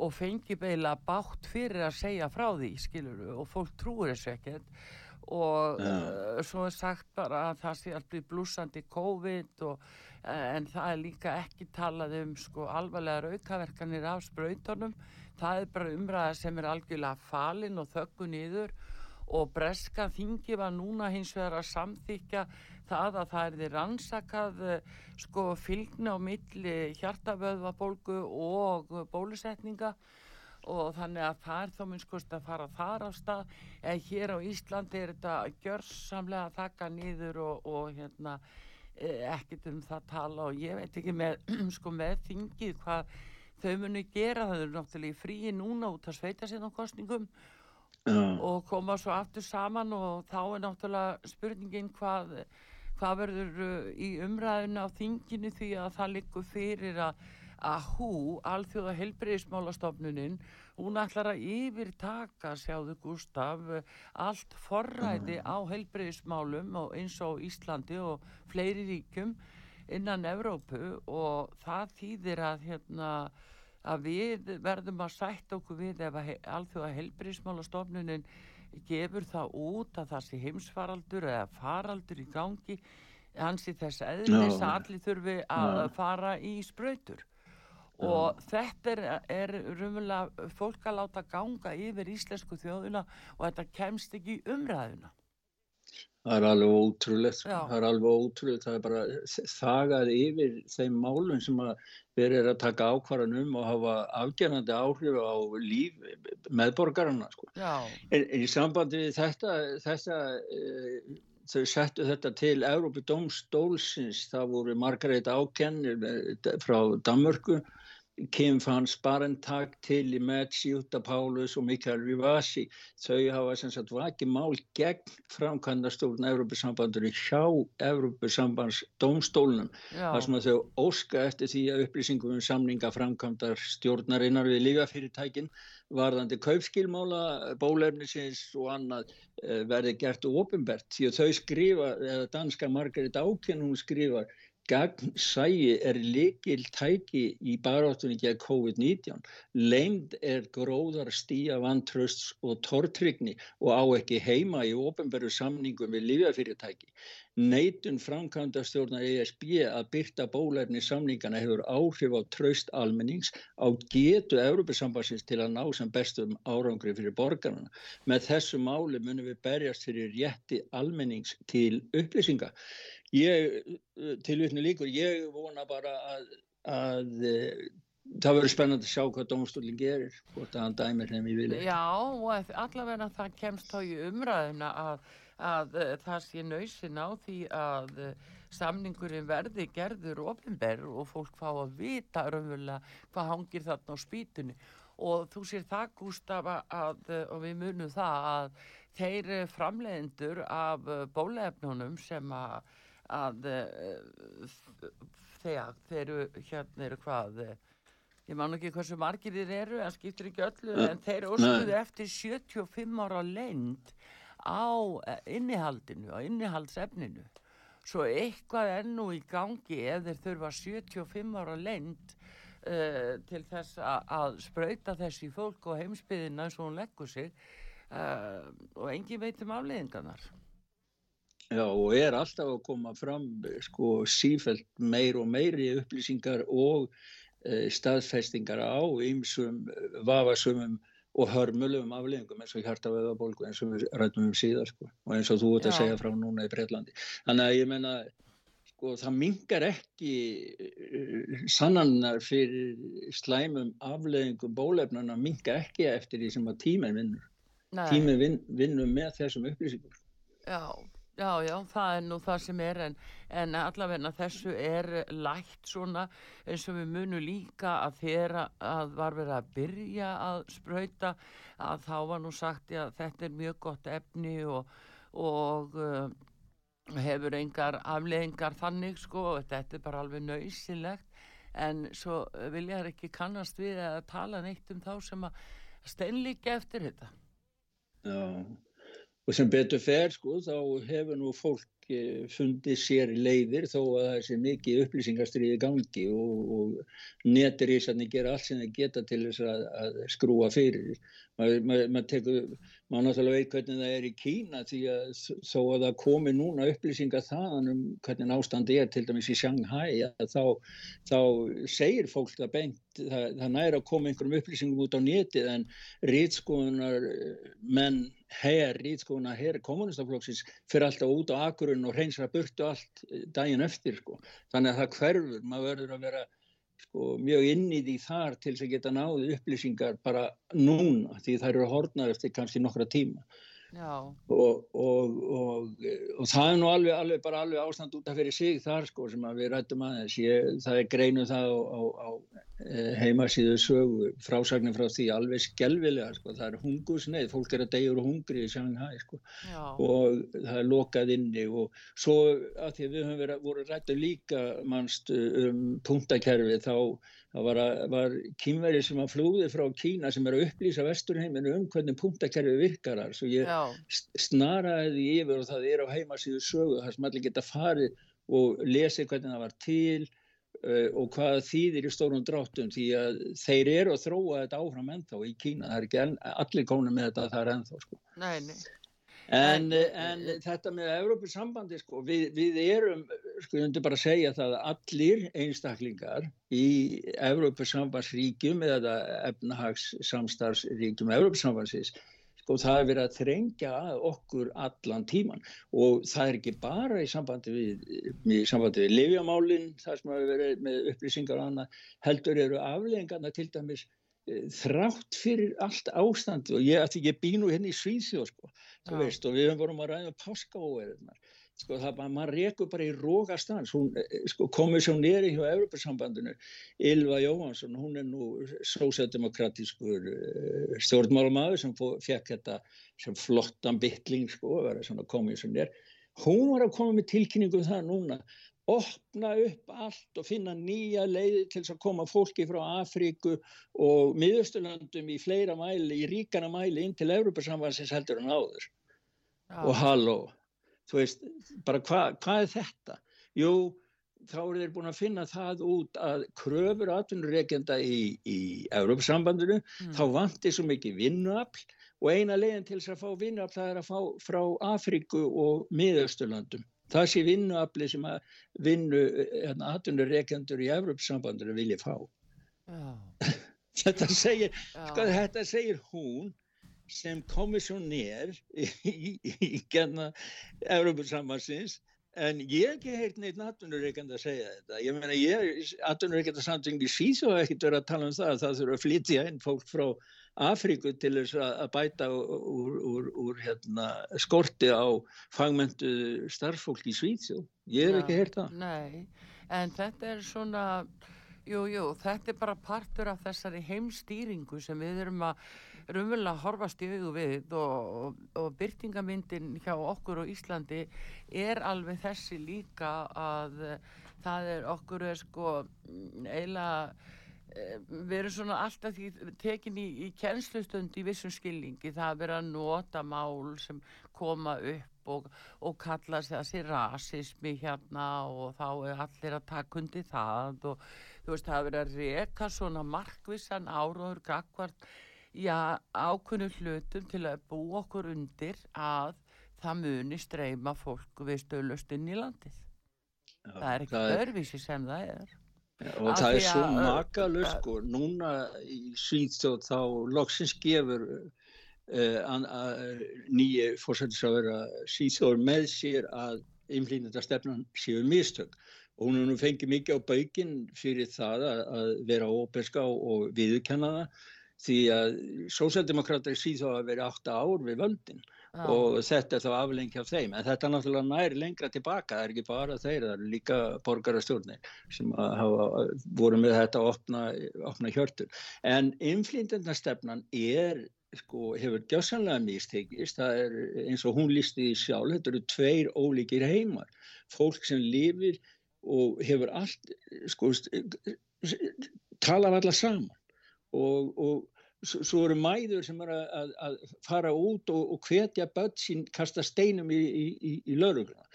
og fengi beila bátt fyrir að segja frá því skiluru og fólk trúur þessu ekkert og uh, svo er sagt bara að það sé alltaf blúsandi COVID og, uh, en það er líka ekki talað um sko alvarlegar aukaverkanir af spröytunum það er bara umræða sem er algjörlega falin og þöggu niður. Og breska þingi var núna hins vegar að samþykja það að það er því rannsakað sko fylgna á milli hjartavöðvabólgu og bólusetninga og þannig að það er þá minnskost að fara þar á stað. En hér á Íslandi er þetta gjörsamlega að taka nýður og, og hérna e, ekkert um það tala. Og ég veit ekki með, sko, með þingið hvað þau muni gera. Það eru náttúrulega í fríi núna út að sveita sér á kostningum og koma svo aftur saman og þá er náttúrulega spurningin hvað, hvað verður uh, í umræðinu á þinginu því að það likur fyrir að að hú, alþjóða helbreyðismálastofnunin, hún ætlar að yfirtaka, sjáðu Gustaf, allt forræði mm. á helbreyðismálum og eins og Íslandi og fleiri ríkum innan Evrópu og það þýðir að, hérna, að við verðum að sætt okkur við ef alþjóða helbreyðismálastofnunin gefur það út að það sé heimsfaraldur eða faraldur í gangi hansi þess eðlis að allir þurfi að fara í spröytur og þetta er, er rumlega fólk að láta ganga yfir íslensku þjóðuna og þetta kemst ekki í umræðuna Það er alveg ótrúlegt, sko. það er alveg ótrúlegt, það er bara þagað yfir þeim málum sem að verið að taka ákvarðan um og hafa afgerðandi áhrif á líf meðborgarna. Sko. En, en í sambandi við þetta, þetta e, þau settu þetta til Európi Dómstólsins, það voru Margareta Ákennir frá Danmörku Kim van Sparentag, Tilly Metz, Jutta Paulus og Mikael Rivasi. Þau hafa sem sagt vakið mál gegn framkvæmdastólun Európusambandur hjá Európusambandsdómstólunum þar sem að þau óska eftir því að upplýsingum um samninga framkvæmdar stjórnarinnar við lífafyrirtækin varðandi kaupskilmála, bólefnisins og annað eh, verði gert ofinbert því að þau skrifa, eða danska Margaret Auken hún skrifar Gagnsæi er likil tæki í baráttunni gegn COVID-19. Leind er gróðar stíja vantrösts og tortrygni og á ekki heima í ofenbæru samningum við lífjafyrirtæki. Neitun framkvæmdastjórnar ESB að byrta bólefni samningana hefur áhrif á tröst almennings á getu Európa-sambansins til að ná sem bestum árangri fyrir borgarna. Með þessu máli munum við berjast fyrir rétti almennings til upplýsinga. Ég, eh, tilvitni líkur, ég vona bara að, að eh, það verður spennand að sjá hvað domstólinn gerir, hvort að hann dæmir þeim í vilja. Já, og allavega það kemst þá í umræðina að, að eh, það sé nöysin á því að samningurinn verði gerður ofinberð og fólk fá að vita raunverulega hvað hangir þarna á spýtunni. Og þú sér það Gustaf að, og við munum það að þeir framleiðendur af bólefnunum sem að að þegar þeir eru hérna eru hvað eh, ég man ekki hversu margir þeir eru en skiptir ekki öllu en þeir óskuðu eftir 75 ára lend á eh, innihaldinu á innihaldsefninu. Svo eitthvað ennú í gangi ef þeir þurfa 75 ára lend uh, til þess að spröyta þessi fólk og heimsbyðina eins og hún leggur sig uh, og engin veitum afleðingarnar Já og er alltaf að koma fram sko sífælt meir og meiri upplýsingar og staðfestingar á ýmsum vafasumum og hörmulum afleggingum eins og hjartaveðabólgu eins og við rætum um síðar sko og eins og þú ert að segja frá núna í Breitlandi. Þannig að ég menna sko það mingar ekki uh, sannannar fyrir slæmum afleggingum bólefnana mingar ekki eftir því sem að tíminn vinnur. Tíminn vin, vinnur með þessum upplýsingum. Já. Já, já, það er nú það sem er en, en allavegna þessu er lægt svona eins og við munum líka að þeirra að var verið að byrja að spröyta að þá var nú sagt að þetta er mjög gott efni og, og uh, hefur engar afleggingar þannig sko og þetta er bara alveg nöysilegt en svo vilja þær ekki kannast við að tala neitt um þá sem að steinlíka eftir þetta. Já og sem betur fer sko þá hefur nú fólk eh, fundið sér leiðir þó að það sé mikið upplýsingastriði gangi og, og netirísarnir gera allt sem þeir geta til þess að, að skrúa fyrir. Maður mað, mað tekur, maður náttúrulega veit hvernig það er í Kína því að þó að það komi núna upplýsingar þaðan um hvernig ástandi er til dæmis í Shanghai þá, þá segir fólk það beint, það, það næra að koma einhverjum upplýsingum út á netið en rýtskoðunar menn herr, rýtskóna herr kommunistaflokksins fyrir alltaf út á akurinn og hreinsra burtu allt eh, daginn eftir sko. Þannig að það hverfur, maður verður að vera sko, mjög inn í því þar til þess að geta náðu upplýsingar bara núna því það eru hornar eftir kannski nokkra tíma. Og, og, og, og það er nú alveg, alveg, alveg ástand út af fyrir sig þar sko sem við rættum aðeins. Ég, það er greinu það á, á, á heimasíðu sögu frásagnir frá því alveg skelvilega sko. það er hungusneið, fólk er að degjur hungri í Shanghai sko. og það er lokað inni og svo að því að við höfum verið, voru rættu líka mannst um punktakerfi þá var, var kýmveri sem að flúði frá Kína sem er að upplýsa vesturheiminu um hvernig punktakerfi virkar þar svo ég Já. snaraði yfir og það er á heimasíðu sögu þar sem allir geta farið og lesið hvernig það var til og hvað þýðir í stórum dráttum því að þeir eru að þróa þetta áfram ennþá í Kína, það er ekki allir kónu með þetta að það er ennþá sko. nei, nei. En, en þetta með Európið sambandi sko, við, við erum, sko ég undir bara að segja það að allir einstaklingar í Európið sambandsríkjum eða efnahags samstarfsríkjum Európið sambandsins sko það er verið að þrengja að okkur allan tíman og það er ekki bara í sambandi við, í sambandi við livjamálinn, það sem hafa verið með upplýsingar og annað, heldur eru afleggingarna til dæmis e, þrátt fyrir allt ástand og ég, ég býnu henni hérna í Svíðsjó sko, veist, og við höfum voruð að ræða um páskaóverðunar sko það maður rekur bara í rógastans, hún, eh, sko komissjóneri hjá Evropasambandinu, Ylva Jóhansson, hún er nú sósældemokratískur uh, stjórnmálmaður sem fekk þetta sem flottan bytling sko, komissjóner, hún var að koma með tilkynningu um það núna, opna upp allt og finna nýja leiði til að koma fólki frá Afríku og miðausturlandum í fleira mæli, í ríkana mæli inn til Evropasambansins heldur en áður. Já. Og halló þú veist, bara hvað hva er þetta? Jú, þá eru þeir búin að finna það út að kröfur atvinnureikenda í, í Európa-sambandinu, mm. þá vantir svo mikið vinnuafl og eina leginn til þess að fá vinnuafl það er að fá frá Afríku og miðausturlandum. Það sé vinnuafli sem að vinnu hérna, atvinnureikendur í Európa-sambandinu vilja fá. Oh. þetta, segir, sko, þetta segir hún sem komissjónér í, í, í genna Európa-sambansins en ég hef ekki heilt neitt atvinnureikand að segja þetta. Ég meina ég, atvinnureikand að samtengni síðan og ekkert verið að tala um það að það þurfa að flytja inn fólk frá Afríku til þess að bæta úr, úr, úr hérna, skorti á fagmentu starffólk í Svíðsjó. Ég hef ekki heilt það. Nei, en þetta er svona, jú, jú, þetta er bara partur af þessari heimstýringu sem við erum að raunverulega horfast í auðu við og, og, og byrtingamyndin hjá okkur og Íslandi er alveg þessi líka að það er okkur er sko eiginlega eh, við erum svona alltaf því tekin í, í kennslustund í vissum skilningi. Það að vera að nota mál sem koma upp og, og kalla sé rasismi hérna og þá er allir að taka undir það og þú veist það að vera að reka svona markvissan áraður gagvart já, ákunnu hlutum til að bú okkur undir að það muni streyma fólk við stöðlust inn í landið. Já, það er ekki örvísi sem það er. Já, og það er svo makalur sko, núna í Svíðstóð þá loksins gefur uh, nýju fórsættisraður að Svíðstóður með sér að innflýnenda stefnan séu mistök og hún er nú fengið mikið á baukinn fyrir það að, að vera óperska og viðkenna það því að sósaldemokrátar síð þá að vera 8 ár við völdin ah. og þetta er þá aflengja af þeim. En þetta er náttúrulega nær lengra tilbaka. Það er ekki bara þeir, það eru líka borgarastjórnir sem hafa voru með þetta að opna, opna hjörtur. En inflýndendastefnan er sko hefur gjásanlega místekist það er eins og hún lísti í sjálf þetta eru tveir ólíkir heimar. Fólk sem lifir og hefur allt sko talar alla saman. Og, og svo eru mæður sem er að, að fara út og, og hvetja börn sín kasta steinum í, í, í laurugluna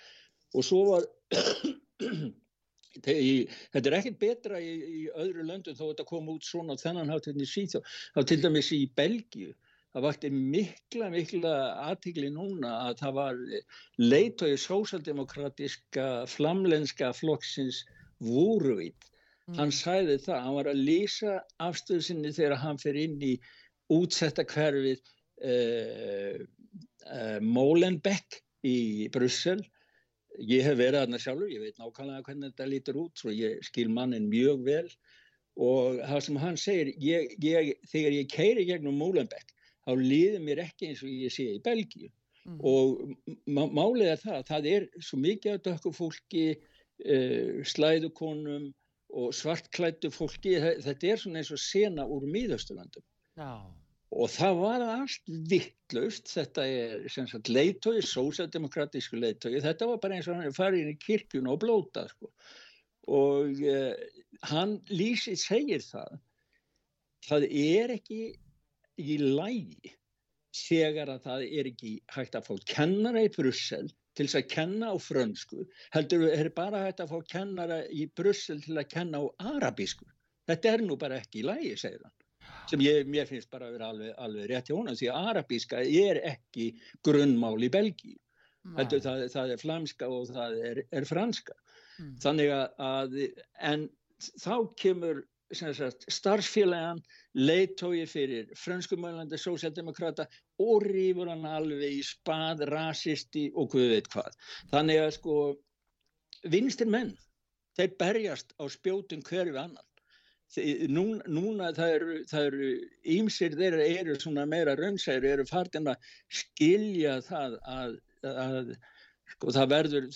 og svo var þetta er ekkert betra í, í öðru löndum þó að þetta kom út svona þennan hátinni síð þá til dæmis í Belgíu. Það vakti mikla mikla aðtíkli núna að það var leitói sósaldemokratiska flamlenska flokksins Vúruvít Mm. Hann sæði það, hann var að lýsa afstöðu sinni þegar hann fer inn í útsetta hverfið uh, uh, Molenbeek í Brussel. Ég hef verið aðna sjálfur, ég veit nákvæmlega hvernig þetta lítur út, svo ég skil mannin mjög vel og það sem hann segir, ég, ég, þegar ég keiri gegnum Molenbeek, þá líður mér ekki eins og ég sé í Belgíu mm. og málið er það, það er svo mikið af dökku fólki, uh, slæðukonum, og svartklættu fólki, þetta er svona eins og sena úr miðausturlandum. Já. Og það var allt vittlaust, þetta er sem sagt leitói, sósaldemokratísku leitói, þetta var bara eins og hann er farið inn í kirkjun og blóta sko. Og uh, hann lýsið segir það, það er ekki í lægi þegar að það er ekki hægt að fá kennara í Brussel til þess að kenna á frönsku, heldur er bara hægt að fá kennara í Brussel til að kenna á arabísku. Þetta er nú bara ekki í lægi, segir hann sem ég, mér finnst bara að vera alveg, alveg rétt hjá honum því að arabíska er ekki grunnmál í Belgíu það, það er flamska og það er, er franska mm. þannig að en þá kemur starfsfélagan leitói fyrir franskumælandi sósjaldemokrata og rýfur hann alveg í spað, rasisti og hvað veit hvað. Þannig að sko vinstir menn þeir berjast á spjótum hverju annan. Núna, núna það eru, ímsir þeirra eru svona meira raunsæri eru fartin að skilja það að, að sko það verður,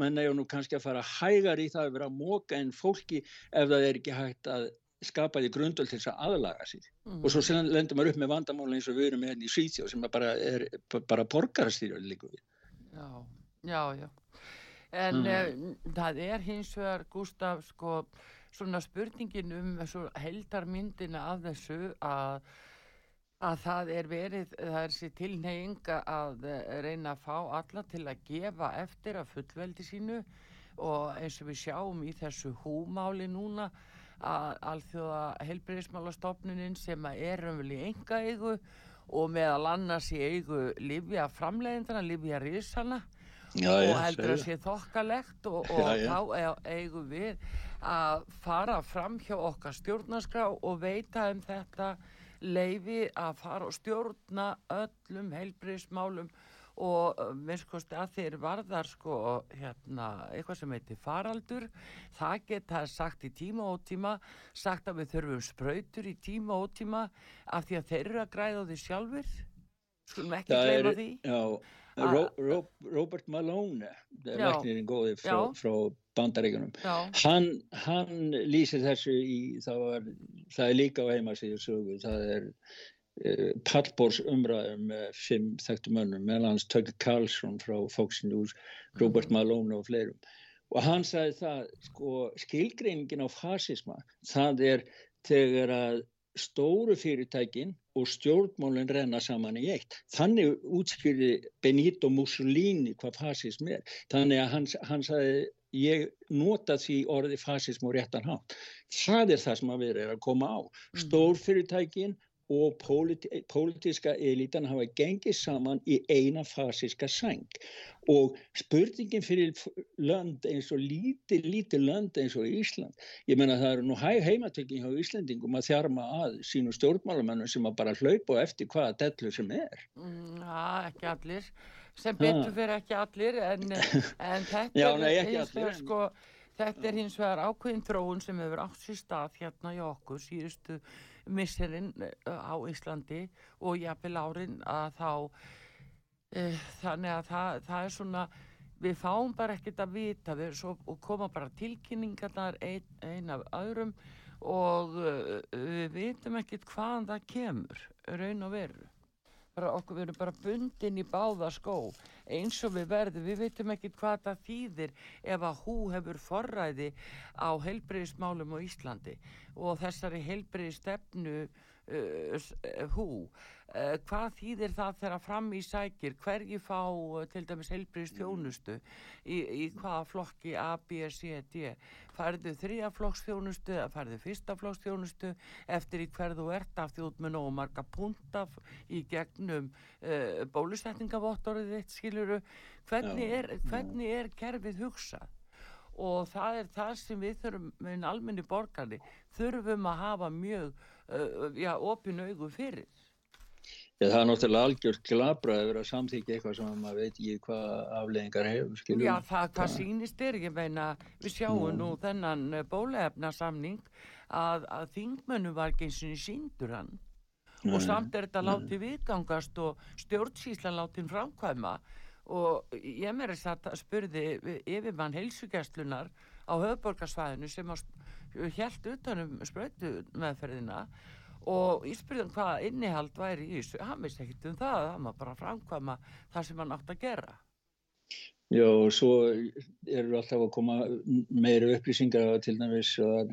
mann er nú kannski að fara hægar í það að vera að móka en fólki ef það er ekki hægt að skapa því grundöld til þess að aðlaga sér mm. og svo lendur maður upp með vandamála eins og við erum henni í Svíþjóð sem bara er bara borgarstýrjum líka við Já, já, já en mm. e, það er hins vegar Gustaf sko svona spurningin um heldarmyndina af þessu að, að það er verið, það er sér tilneyinga að reyna að fá alla til að gefa eftir að fullveldi sínu. Og eins og við sjáum í þessu húmáli núna að alþjóða helbriðismálastofnunin sem er umvel í enga eigu og meðal annars í eigu Livja framleiðindana, Livja Rísana Já, og heldur að sé þokkalegt og, og já, já. þá eigum við að fara fram hjá okkar stjórnarskrá og veita um þetta leifi að fara og stjórna öllum heilbríðismálum og minnskosti að þeir varðar sko hérna eitthvað sem heitir faraldur. Það geta sagt í tíma og tíma sagt að við þurfum spröytur í tíma og tíma af því að þeir eru að græða því sjálfur skulum ekki gleyma því. Já Ro, Ro, Robert Malone læknirinn góði frá, frá bandaríkunum hann, hann lýsir þessu í það, var, það er líka á heimasíðu það er uh, pallbórs umræðum með fimm þekktum önnum meðal hans Tökki Karlsson frá Fox News Robert mm. Malone og fleirum. Og hann sagði það sko skilgreiningin á fasisma það er þegar að stóru fyrirtækin og stjórnmálinn renna saman í eitt. Þannig útskýrði Benito Mussolini hvað fasism er. Þannig að hann, hann sagði ég nota því orði fasism og réttan hátt. Það er það sem að vera að koma á. Mm. Stórfyrirtækin og pólitíska elitan hafa gengið saman í eina fasiska sæng. Og spurningin fyrir lönd eins og lítið, lítið lönd eins og Ísland, ég menna það eru nú hæg heimatöking á Íslandingum að þjarma að sínu stjórnmálamennum sem að bara hlaupa eftir hvaða dellu sem er. Mm, Já, ekki allir. Sem betur fyrir ekki allir en, en þetta Já, nei, er hins vegar sko þetta er hins vegar ákveðin þróun sem hefur átt sér stað hérna hjá okkur síðustu misserinn eh, á Íslandi og jafnvel árin að þá uh, þannig að það, það er svona við fáum bara ekkert að vita svo, og koma bara tilkynningarnar ein, ein af öðrum og uh, við vitum ekkert hvaðan það kemur raun og veru bara okkur erum bara bundin í báða skó eins og við verðum, við veitum ekki hvað það þýðir ef að hú hefur forræði á heilbreyðismálum á Íslandi. Og þessari heilbreyði stefnu uh, hú uh, hvað þýðir það þegar fram í sækir? Hverji fá uh, til dæmis heilbreyðist þjónustu í, í hvaða flokki A, B, C, D? Færðu þrjaflokksþjónustu eða færðu fyrstaflokksþjónustu eftir í hverðu ert af með nógu marga punta í gegnum uh, bólusetningavottorðið þitt skiluru hvernig er, hvernig er kerfið hugsað? Og það er það sem við þurfum með almenni borgarni þurfum að hafa mjög uh, já, opin augu fyrir. Já, það er náttúrulega algjört glabra að vera að samþykja eitthvað sem maður veit ekki hvað afleggingar hefur, skiljum. Já, það, það sýnist er, ég meina, við sjáum mm. nú þennan uh, bólefna samning að, að þingmennu var ekki eins og síndur hann. Og samt er þetta látið viðgangast og stjórnsíslan látið framkvæma. Og ég mér er að spurði yfirmann heilsugjastlunar á höfðborgarsvæðinu sem helt utanum spröytu meðferðina og ég spurði hann hvað innihald væri í þessu, hann vissi ekkert um það, hann var bara að framkvæma það sem hann átt að gera. Já, og svo eru alltaf að koma meira upplýsingar til dæmis að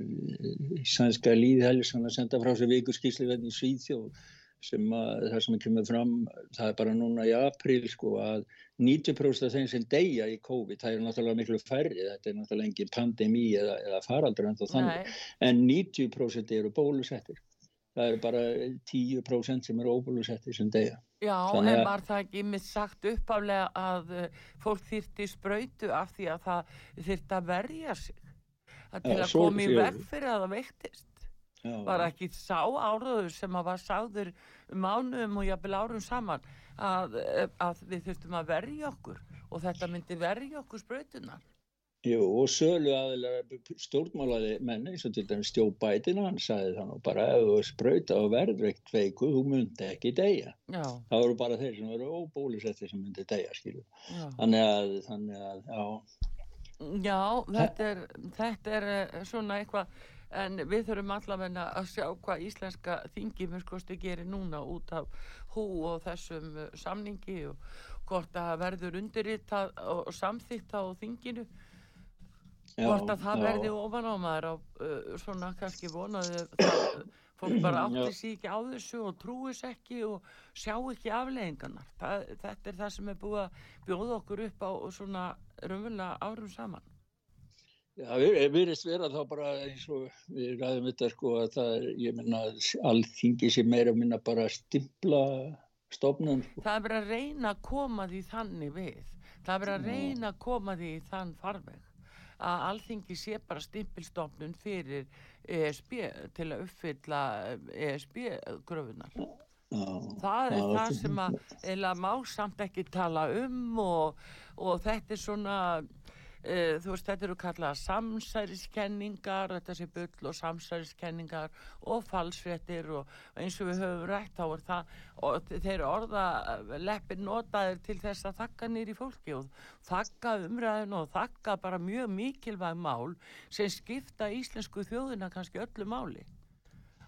sænska líðhælis hann að senda frá sér vikurskísli í Svíðjóð sem að það sem er kemur fram, það er bara núna í april sko að 90% af þeim sem deyja í COVID, það er náttúrulega miklu færri, þetta er náttúrulega engin pandemí eða, eða faraldur en þá þannig, en 90% eru bólusettir. Það eru bara 10% sem eru óbólusettir sem deyja. Já, Þannig en var það ekki mitt sagt uppaflega að uh, fólk þýrti spröytu af því að það þýrti að verja sig, að til ja, að koma í veg fyrir að það veiktist? Var ekki sá áraður sem að var sáður mánuðum og jafnvel árum saman að, að við þurftum að verja okkur og þetta myndi verja okkur spröytunar. Jú og sölu aðeins stjórnmálaði menni eins og til dæmis Stjó Bætina hann sagði þannig bara ef þú spröyta á verðveikt veiku þú myndi ekki deyja. Já. Það voru bara þeir sem voru óbólisetti sem myndi deyja skilju. Þannig að, þannig að, já. Já, þetta er, þetta er eh, svona eitthvað en við þurfum allavegna að sjá hvað íslenska þingi mjögskosti gerir núna út af hú og þessum uh, samningi og hvort að verður undirritað og samþýtt á þinginu. Já, hvort að það já. verði ofan á maður á uh, svona kannski vonaði það, fólk bara átti sér ekki á þessu og trúis ekki og sjá ekki afleggingarnar þetta er það sem er búið að bjóða okkur upp á svona raunverulega árum saman Það virðist vera þá bara eins og við ræðum þetta sko að það er, ég menna, allþingi sem meira minna bara stimpla stofnun. Sko. Það er verið að reyna að koma því þannig við. Það er verið að reyna að koma því þann farveg að allþingi sé bara stimpilstofnun fyrir ESB til að uppfylla ESB-gröfunar. Það er það sem að eða má samt ekki tala um og, og þetta er svona Uh, þú veist, þetta eru kallað samsæriskenningar, þetta sé bull og samsæriskenningar og falsfrettir og eins og við höfum rætt á það og þeir orða leppir notaðir til þess að þakka nýri fólki og þakka umræðin og þakka bara mjög mikilvæg mál sem skipta íslensku þjóðina kannski öllu máli.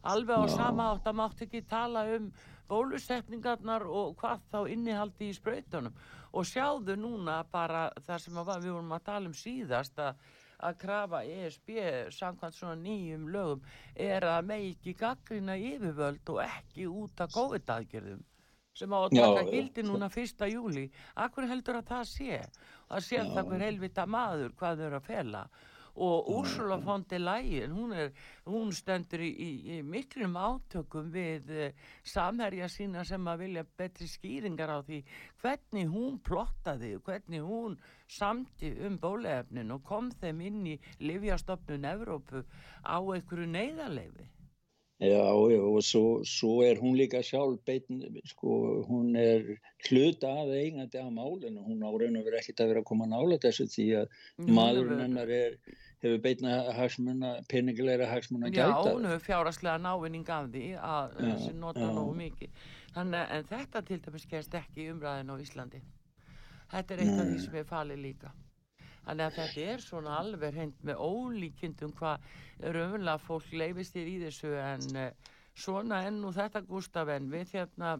Alveg á no. sama átt að mátt ekki tala um bólusetningarnar og hvað þá innihaldi í spröytunum og sjáðu núna bara það sem við vorum að tala um síðast að, að krafa ESB samkvæmt svona nýjum lögum er að með ekki gaggrina yfirvöld og ekki út af COVID-aðgerðum sem á að taka gildi núna fyrsta júli Akkur heldur að það sé? Að sé það hver helvita maður hvað þau eru að fela. og Úrsula von der Leyen hún, er, hún stendur í, í, í miklum átökum við uh, samherja sína sem að vilja betri skýringar á því hvernig hún plottaði hvernig hún samti um bólefnin og kom þeim inn í Livjastofnun Evrópu á einhverju neyðarleifi Já, já, og svo, svo er hún líka sjálf beitin, sko, hún er hluta af eigandi af málinu, hún á raun og verið ekkert að vera að koma nála þessu því að maðurinn hennar er, hefur beitna hagsmuna, peningilegra hagsmuna að gæta. Já, hún hefur fjáraslega návinning af því að þessi nota nógu mikið. Þannig að þetta til dæmis gerst ekki umræðin á Íslandi. Þetta er eitt af því sem er falið líka. Þannig að þetta er svona alveg hend með ólíkindum hvað raunverulega fólk leifist þér í þessu en uh, svona ennú þetta Gustaf en við hérna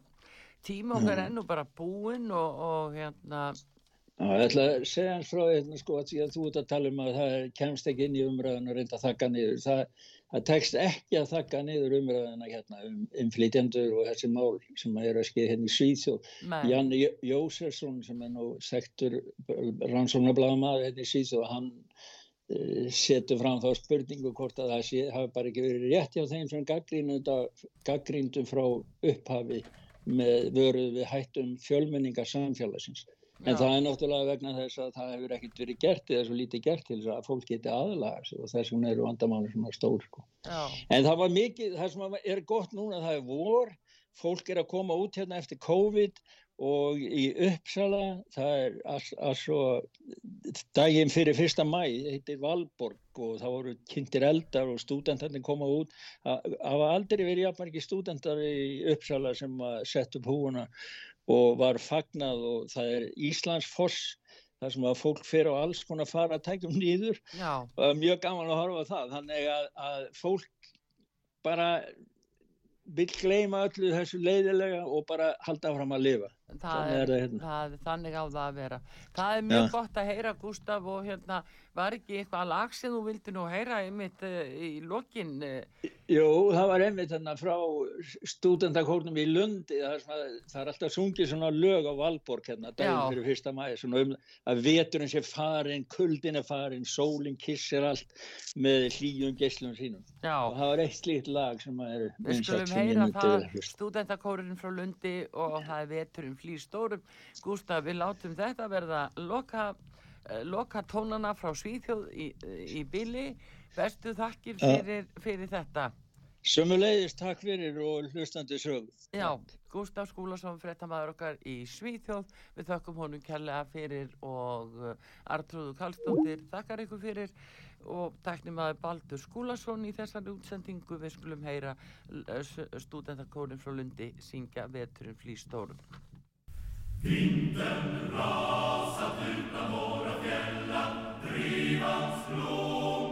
tíma okkar mm. ennú bara búin og, og hérna Já, ég ætla að segja hans frá hérna sko að þú ert að tala um að það kemst ekki inn í umræðan og reynda að þakka niður. Það, það tekst ekki að þakka niður umræðana hérna um inflytjendur og þessi mál sem er að skeið hérna í Svíþjóð. Jan Jósersson sem er nú sektur rannsóknarblámaður hérna í Svíþjóð, hann uh, setur fram þá spurningu hvort að það sé, hafi bara ekki verið rétt hjá þeim sem gaggrindum frá upphafi með vöruð við hættum fjölmenningar samfélagsins. En það er náttúrulega vegna þess að það hefur ekkert verið gert eða svo lítið gert til þess að fólk geti aðlaga sig og þess vegna eru vandamáli er stór sko. En það var mikið, það sem er gott núna það er vor, fólk er að koma út hérna eftir COVID og í Uppsala, það er altså daginn fyrir fyrsta mæ, heitir Valborg og það voru kynntir eldar og stúdentarnir koma út. Það var aldrei verið jafnmar ekki stúdentar í Uppsala sem að setja upp húuna og var fagnað og það er Íslandsfoss þar sem að fólk fer á alls konar fara að tækjum nýður Já, og er mjög gaman að horfa það. Þannig að, að fólk bara vill gleyma öllu þessu leiðilega og bara halda fram að lifa það Þannig er, er það hérna. það, þannig á það að vera. Það er mjög Já. gott að heyra, Gustaf, og hérna, var ekki eitthvað lag sem þú vildi nú heyra einmitt uh, í lokin? Uh, Jú, það var einmitt þarna frá stúdendakórnum í Lundi það svona, það er alltaf sungið svona lög á Valborg hérna, daginn fyrir fyrsta mæði svona um að veturinn sé farin kuldin er farin, sólinn kissir allt með hlýjum geislum sínum já. og það var eitt slíkt lag sem að er Við skulum heyra það, stúdentakórinn frá Lundi og það er veturinn flýr stórum. Gústaf, við látum þetta verða loka, uh, loka tónana frá Svíþjóð í, í Bili. Bestu þakkir fyrir, fyrir þetta. Sömuleiðis takk fyrir og hlustandi sög Já, Gústaf Skúlason, frettamæður okkar í Svíþjóð. Við þökkum honum kærlega fyrir og uh, Artrúðu Karlsdóttir þakkar ykkur fyrir og taknum að Baldur Skúlason í þessari útsendingu. Við skulum heyra uh, stúdentakórin frá Lundi syngja veturinn flýstórum. Vintern rasar ut av våra fjällar, drivans blå